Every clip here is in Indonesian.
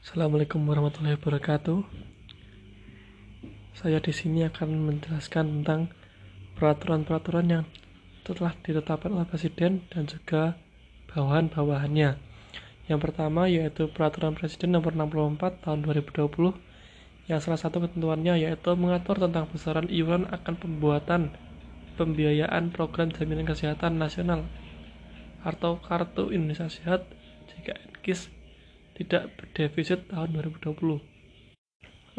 Assalamualaikum warahmatullahi wabarakatuh. Saya di sini akan menjelaskan tentang peraturan-peraturan yang telah ditetapkan oleh Presiden dan juga bawahan-bawahannya. Yang pertama yaitu Peraturan Presiden Nomor 64 Tahun 2020 yang salah satu ketentuannya yaitu mengatur tentang besaran iuran akan pembuatan pembiayaan program jaminan kesehatan nasional atau Kartu Indonesia Sehat jika NKIS tidak berdefisit tahun 2020.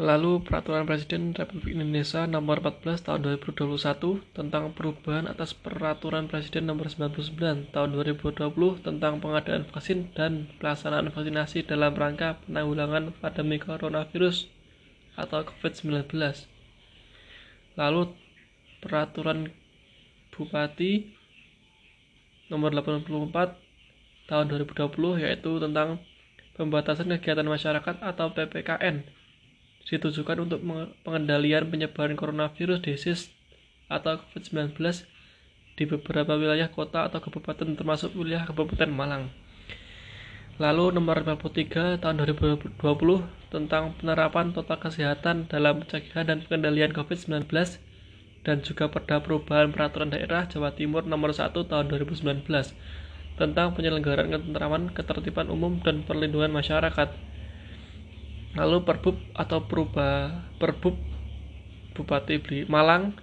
Lalu Peraturan Presiden Republik Indonesia Nomor 14 Tahun 2021 tentang perubahan atas Peraturan Presiden Nomor 99 Tahun 2020 tentang pengadaan vaksin dan pelaksanaan vaksinasi dalam rangka penanggulangan pandemi coronavirus atau COVID-19. Lalu Peraturan Bupati Nomor 84 Tahun 2020 yaitu tentang pembatasan kegiatan masyarakat atau PPKN ditujukan untuk pengendalian penyebaran coronavirus disease atau COVID-19 di beberapa wilayah kota atau kabupaten termasuk wilayah Kabupaten Malang. Lalu nomor 53 tahun 2020 tentang penerapan total kesehatan dalam pencegahan dan pengendalian COVID-19 dan juga pada perubahan peraturan daerah Jawa Timur nomor 1 tahun 2019 tentang penyelenggaraan ketentraman, ketertiban umum, dan perlindungan masyarakat. Lalu Perbub atau Perubah Perbub Bupati Beli Malang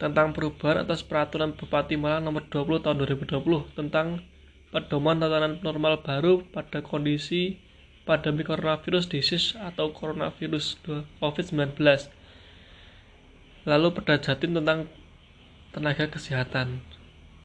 tentang perubahan atas peraturan Bupati Malang nomor 20 tahun 2020 tentang pedoman tatanan normal baru pada kondisi pandemi coronavirus disease atau coronavirus COVID-19. Lalu Perda Jatim tentang tenaga kesehatan.